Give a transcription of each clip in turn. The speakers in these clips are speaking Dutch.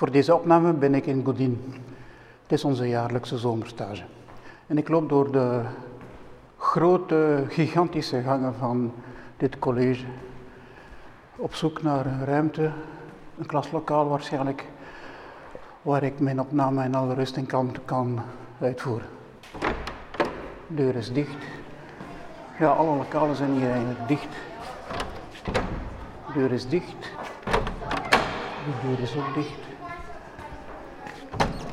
Voor deze opname ben ik in Godin. Het is onze jaarlijkse zomerstage. En ik loop door de grote, gigantische gangen van dit college. Op zoek naar een ruimte, een klaslokaal waarschijnlijk, waar ik mijn opname in alle rust en kalmte kan uitvoeren. De deur is dicht. Ja, alle lokalen zijn hier eigenlijk dicht. De deur is dicht. De deur is ook dicht.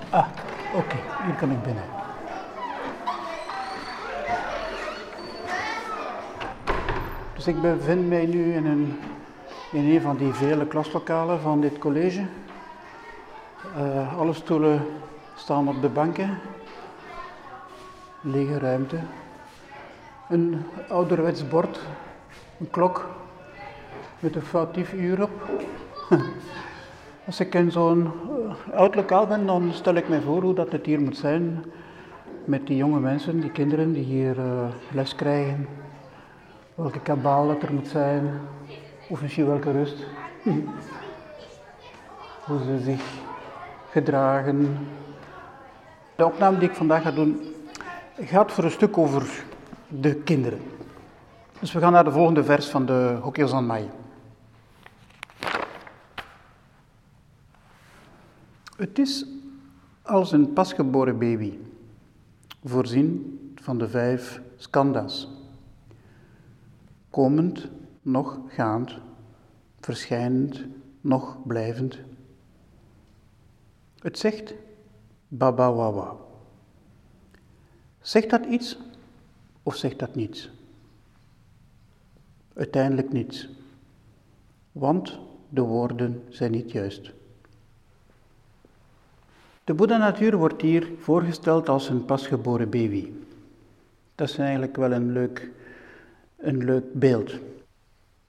Ah, oké, hier kan ik binnen. Dus ik bevind mij nu in een, in een van die vele klaslokalen van dit college. Uh, alle stoelen staan op de banken. Lege ruimte. Een ouderwets bord, een klok met een foutief uur op. Als ik in zo'n eh, oud lokaal ben, dan stel ik mij voor hoe dat het hier moet zijn met die jonge mensen, die kinderen die hier uh, les krijgen. Welke kabaal dat er moet zijn, of misschien welke rust. hoe ze zich gedragen. De opname die ik vandaag ga doen gaat voor een stuk over de kinderen. Dus we gaan naar de volgende vers van de Hokkels aan Het is als een pasgeboren baby, voorzien van de vijf skanda's. Komend, nog gaand, verschijnend, nog blijvend. Het zegt babawawa. Zegt dat iets of zegt dat niets? Uiteindelijk niets, want de woorden zijn niet juist. De Boeddha-natuur wordt hier voorgesteld als een pasgeboren baby. Dat is eigenlijk wel een leuk, een leuk beeld.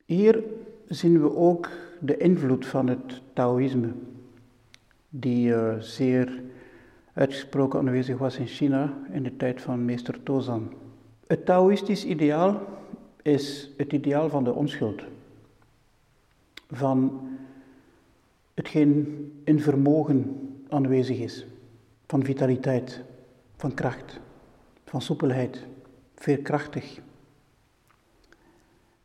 Hier zien we ook de invloed van het Taoïsme, die uh, zeer uitgesproken aanwezig was in China in de tijd van meester Tozan. Het Taoïstisch ideaal is het ideaal van de onschuld, van hetgeen in vermogen aanwezig is. Van vitaliteit, van kracht, van soepelheid, veerkrachtig.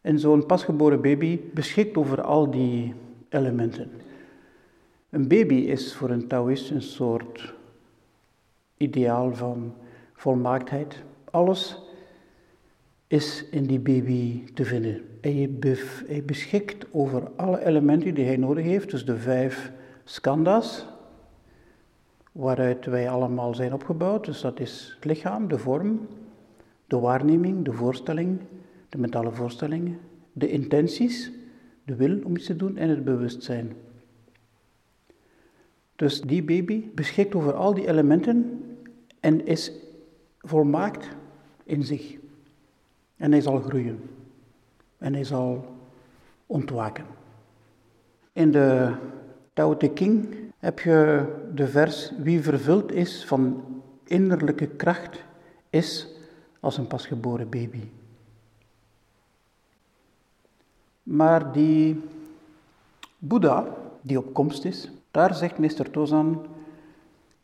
En zo'n pasgeboren baby beschikt over al die elementen. Een baby is voor een Taoïst een soort ideaal van volmaaktheid. Alles is in die baby te vinden. Hij, hij beschikt over alle elementen die hij nodig heeft, dus de vijf skandhas, waaruit wij allemaal zijn opgebouwd. Dus dat is het lichaam, de vorm, de waarneming, de voorstelling, de mentale voorstellingen, de intenties, de wil om iets te doen en het bewustzijn. Dus die baby beschikt over al die elementen en is volmaakt in zich. En hij zal groeien. En hij zal ontwaken. In de Tao Te King heb je de vers wie vervuld is van innerlijke kracht is als een pasgeboren baby. Maar die Boeddha, die op komst is, daar zegt meester Tozan,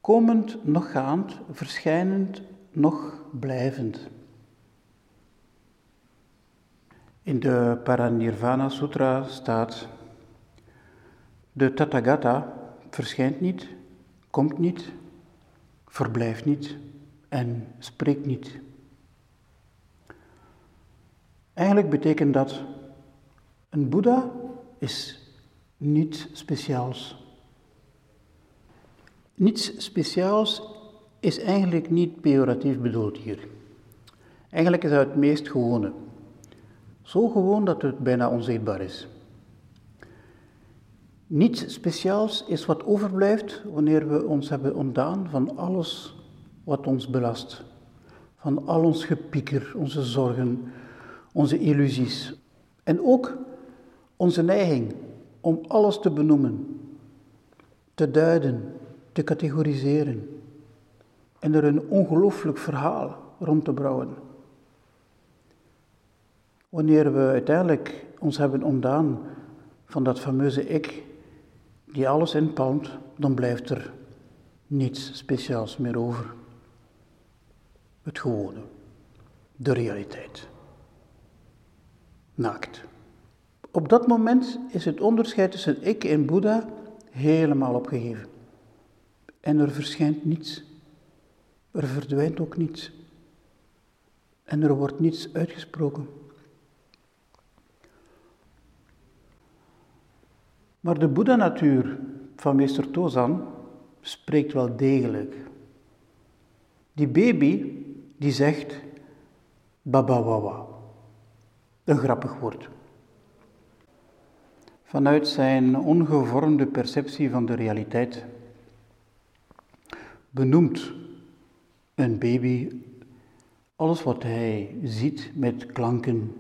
komend nog gaand, verschijnend nog blijvend. In de Paranirvana Sutra staat, de Tathagata verschijnt niet, komt niet, verblijft niet en spreekt niet. Eigenlijk betekent dat een Boeddha is niets speciaals. Niets speciaals is eigenlijk niet pejoratief bedoeld hier. Eigenlijk is dat het meest gewone. Zo gewoon dat het bijna onzichtbaar is. Niets speciaals is wat overblijft wanneer we ons hebben ontdaan van alles wat ons belast. Van al ons gepieker, onze zorgen, onze illusies. En ook onze neiging om alles te benoemen, te duiden, te categoriseren en er een ongelooflijk verhaal rond te brouwen. Wanneer we uiteindelijk ons hebben ontdaan van dat fameuze ik die alles inpalmt, dan blijft er niets speciaals meer over. Het gewone, de realiteit. Naakt. Op dat moment is het onderscheid tussen ik en Boeddha helemaal opgegeven. En er verschijnt niets. Er verdwijnt ook niets. En er wordt niets uitgesproken. Maar de Boeddha-natuur van meester Tozan spreekt wel degelijk. Die baby die zegt babawawa. Een grappig woord. Vanuit zijn ongevormde perceptie van de realiteit benoemt een baby alles wat hij ziet met klanken.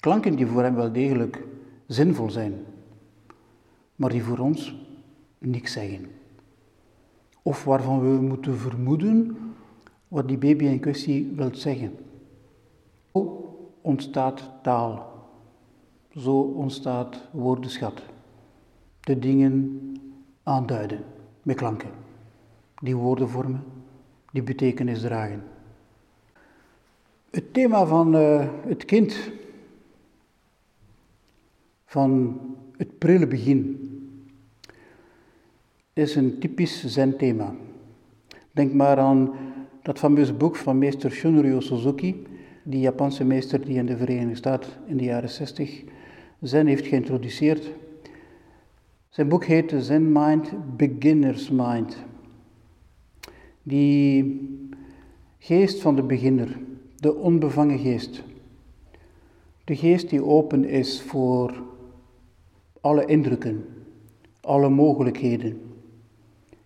Klanken die voor hem wel degelijk zinvol zijn, maar die voor ons niks zeggen. Of waarvan we moeten vermoeden wat die baby in kwestie wil zeggen. Zo ontstaat taal. Zo ontstaat woordenschat. De dingen aanduiden met klanken. Die woorden vormen, die betekenis dragen. Het thema van uh, het kind, van het prille begin, is een typisch zen-thema. Denk maar aan dat fameuze boek van meester Shunryu Suzuki, die Japanse meester die in de Verenigde Staten in de jaren 60 Zen heeft geïntroduceerd. Zijn boek heet Zen Mind, Beginner's Mind. Die geest van de beginner, de onbevangen geest. De geest die open is voor alle indrukken, alle mogelijkheden.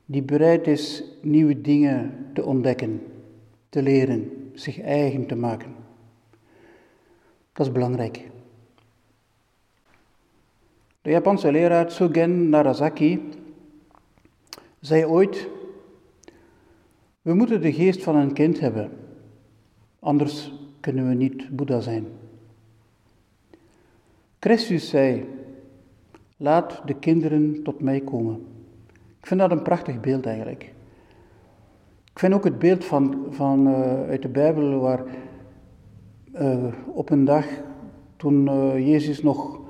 Die bereid is nieuwe dingen te ontdekken, te leren, zich eigen te maken. Dat is belangrijk. De Japanse leraar Tsugen Narazaki zei ooit: We moeten de geest van een kind hebben, anders kunnen we niet Boeddha zijn. Christus zei: Laat de kinderen tot mij komen. Ik vind dat een prachtig beeld eigenlijk. Ik vind ook het beeld van, van, uh, uit de Bijbel waar uh, op een dag toen uh, Jezus nog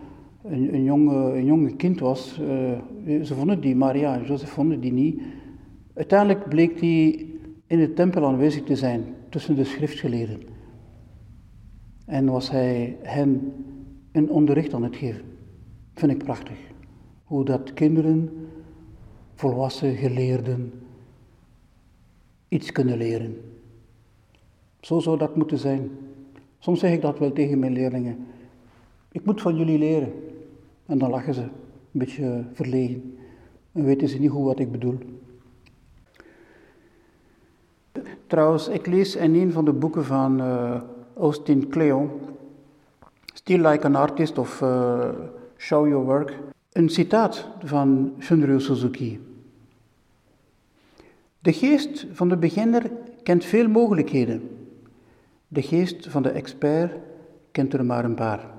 een, een, jonge, een jonge kind was, ze vonden die, Maria en Jozef vonden die niet. Uiteindelijk bleek die in de tempel aanwezig te zijn tussen de schriftgeleerden. En was hij hen een onderricht aan het geven. Vind ik prachtig. Hoe dat kinderen volwassen geleerden iets kunnen leren. Zo zou dat moeten zijn. Soms zeg ik dat wel tegen mijn leerlingen. Ik moet van jullie leren. En dan lachen ze, een beetje verlegen. En weten ze niet goed wat ik bedoel. Trouwens, ik lees in een van de boeken van uh, Austin Kleon, Still Like an Artist of uh, Show Your Work, een citaat van Shunryu Suzuki. De geest van de beginner kent veel mogelijkheden. De geest van de expert kent er maar een paar.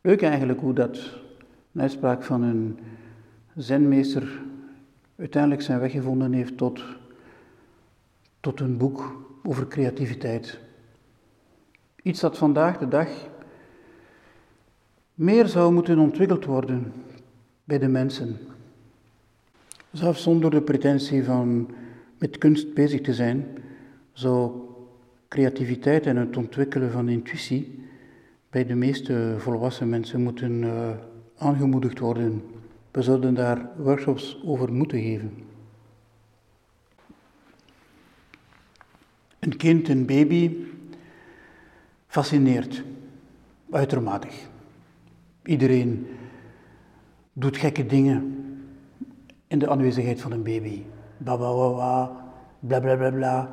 Leuk eigenlijk hoe dat een uitspraak van een zenmeester uiteindelijk zijn weg gevonden heeft tot, tot een boek over creativiteit. Iets dat vandaag de dag meer zou moeten ontwikkeld worden bij de mensen. Zelfs zonder de pretentie van met kunst bezig te zijn, zou creativiteit en het ontwikkelen van intuïtie bij de meeste volwassen mensen moeten uh, aangemoedigd worden. We zouden daar workshops over moeten geven. Een kind, een baby, fascineert, uitermate. Iedereen doet gekke dingen in de aanwezigheid van een baby. Babawawa, bla bla bla bla,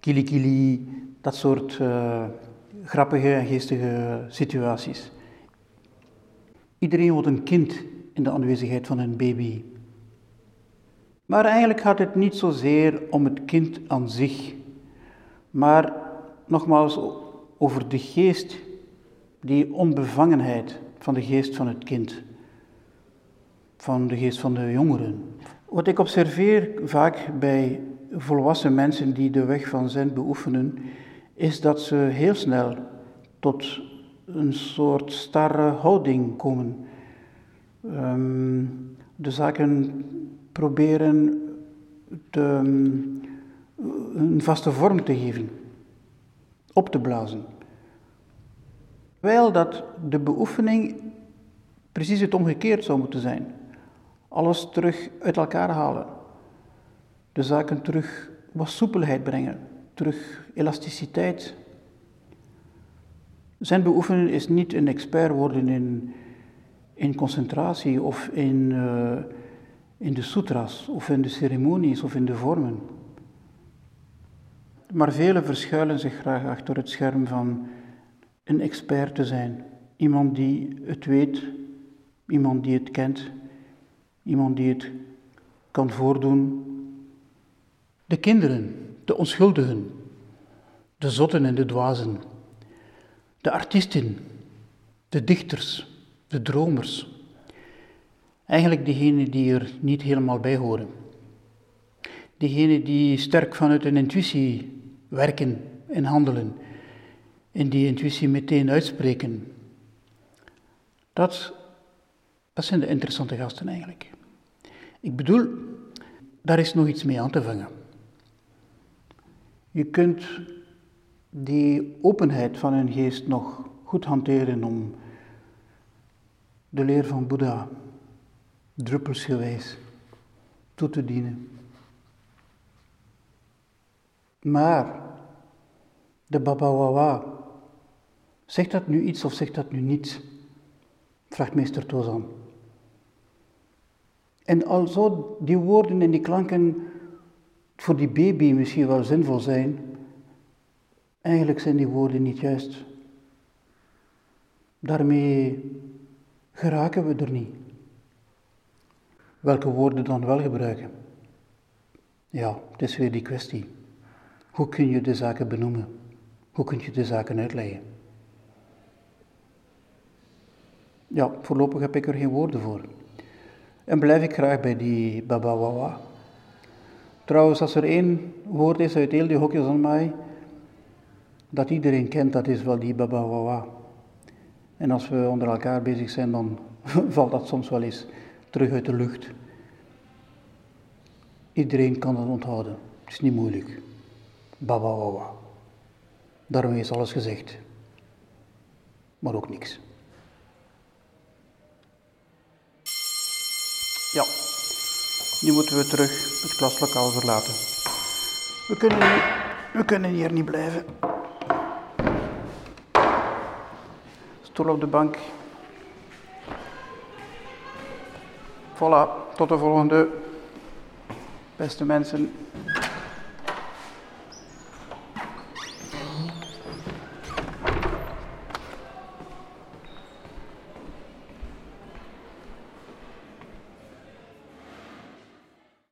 kili kili, dat soort uh, grappige en geestige situaties. Iedereen wordt een kind in de aanwezigheid van een baby. Maar eigenlijk gaat het niet zozeer om het kind aan zich, maar nogmaals over de geest, die onbevangenheid van de geest van het kind. Van de geest van de jongeren. Wat ik observeer vaak bij volwassen mensen die de weg van zen beoefenen, is dat ze heel snel tot een soort starre houding komen. Ehm, de zaken proberen te, een vaste vorm te geven, op te blazen. Terwijl dat de beoefening precies het omgekeerd zou moeten zijn. Alles terug uit elkaar halen. De zaken terug wat soepelheid brengen, terug elasticiteit. Zijn beoefenen is niet een expert worden in, in concentratie of in, uh, in de sutras of in de ceremonies of in de vormen. Maar velen verschuilen zich graag achter het scherm van een expert te zijn. Iemand die het weet, iemand die het kent, iemand die het kan voordoen. De kinderen, de onschuldigen, de zotten en de dwazen, de artiesten, de dichters, de dromers. Eigenlijk diegenen die er niet helemaal bij horen. Diegenen die sterk vanuit een intuïtie werken en handelen en die intuïtie meteen uitspreken. Dat, dat zijn de interessante gasten eigenlijk. Ik bedoel, daar is nog iets mee aan te vangen. Je kunt die openheid van hun geest nog goed hanteren om de leer van Boeddha druppelsgewijs toe te dienen. Maar de Baba Wawa, zegt dat nu iets of zegt dat nu niets? Vraagt meester Tozan. En al zou die woorden en die klanken voor die baby misschien wel zinvol zijn, eigenlijk zijn die woorden niet juist. Daarmee geraken we er niet. Welke woorden dan wel gebruiken? Ja, het is weer die kwestie. Hoe kun je de zaken benoemen? Hoe kun je de zaken uitleggen? Ja, voorlopig heb ik er geen woorden voor. En blijf ik graag bij die babawawa. Trouwens, als er één woord is uit heel die hokjes aan mij, dat iedereen kent, dat is wel die babawawa. En als we onder elkaar bezig zijn, dan valt dat soms wel eens terug uit de lucht. Iedereen kan dat onthouden. Het is niet moeilijk. Babawawa. Daarmee is alles gezegd. Maar ook niks. Nu moeten we terug het klaslokaal verlaten. We kunnen, we kunnen hier niet blijven. Stoel op de bank. Voilà, tot de volgende. Beste mensen.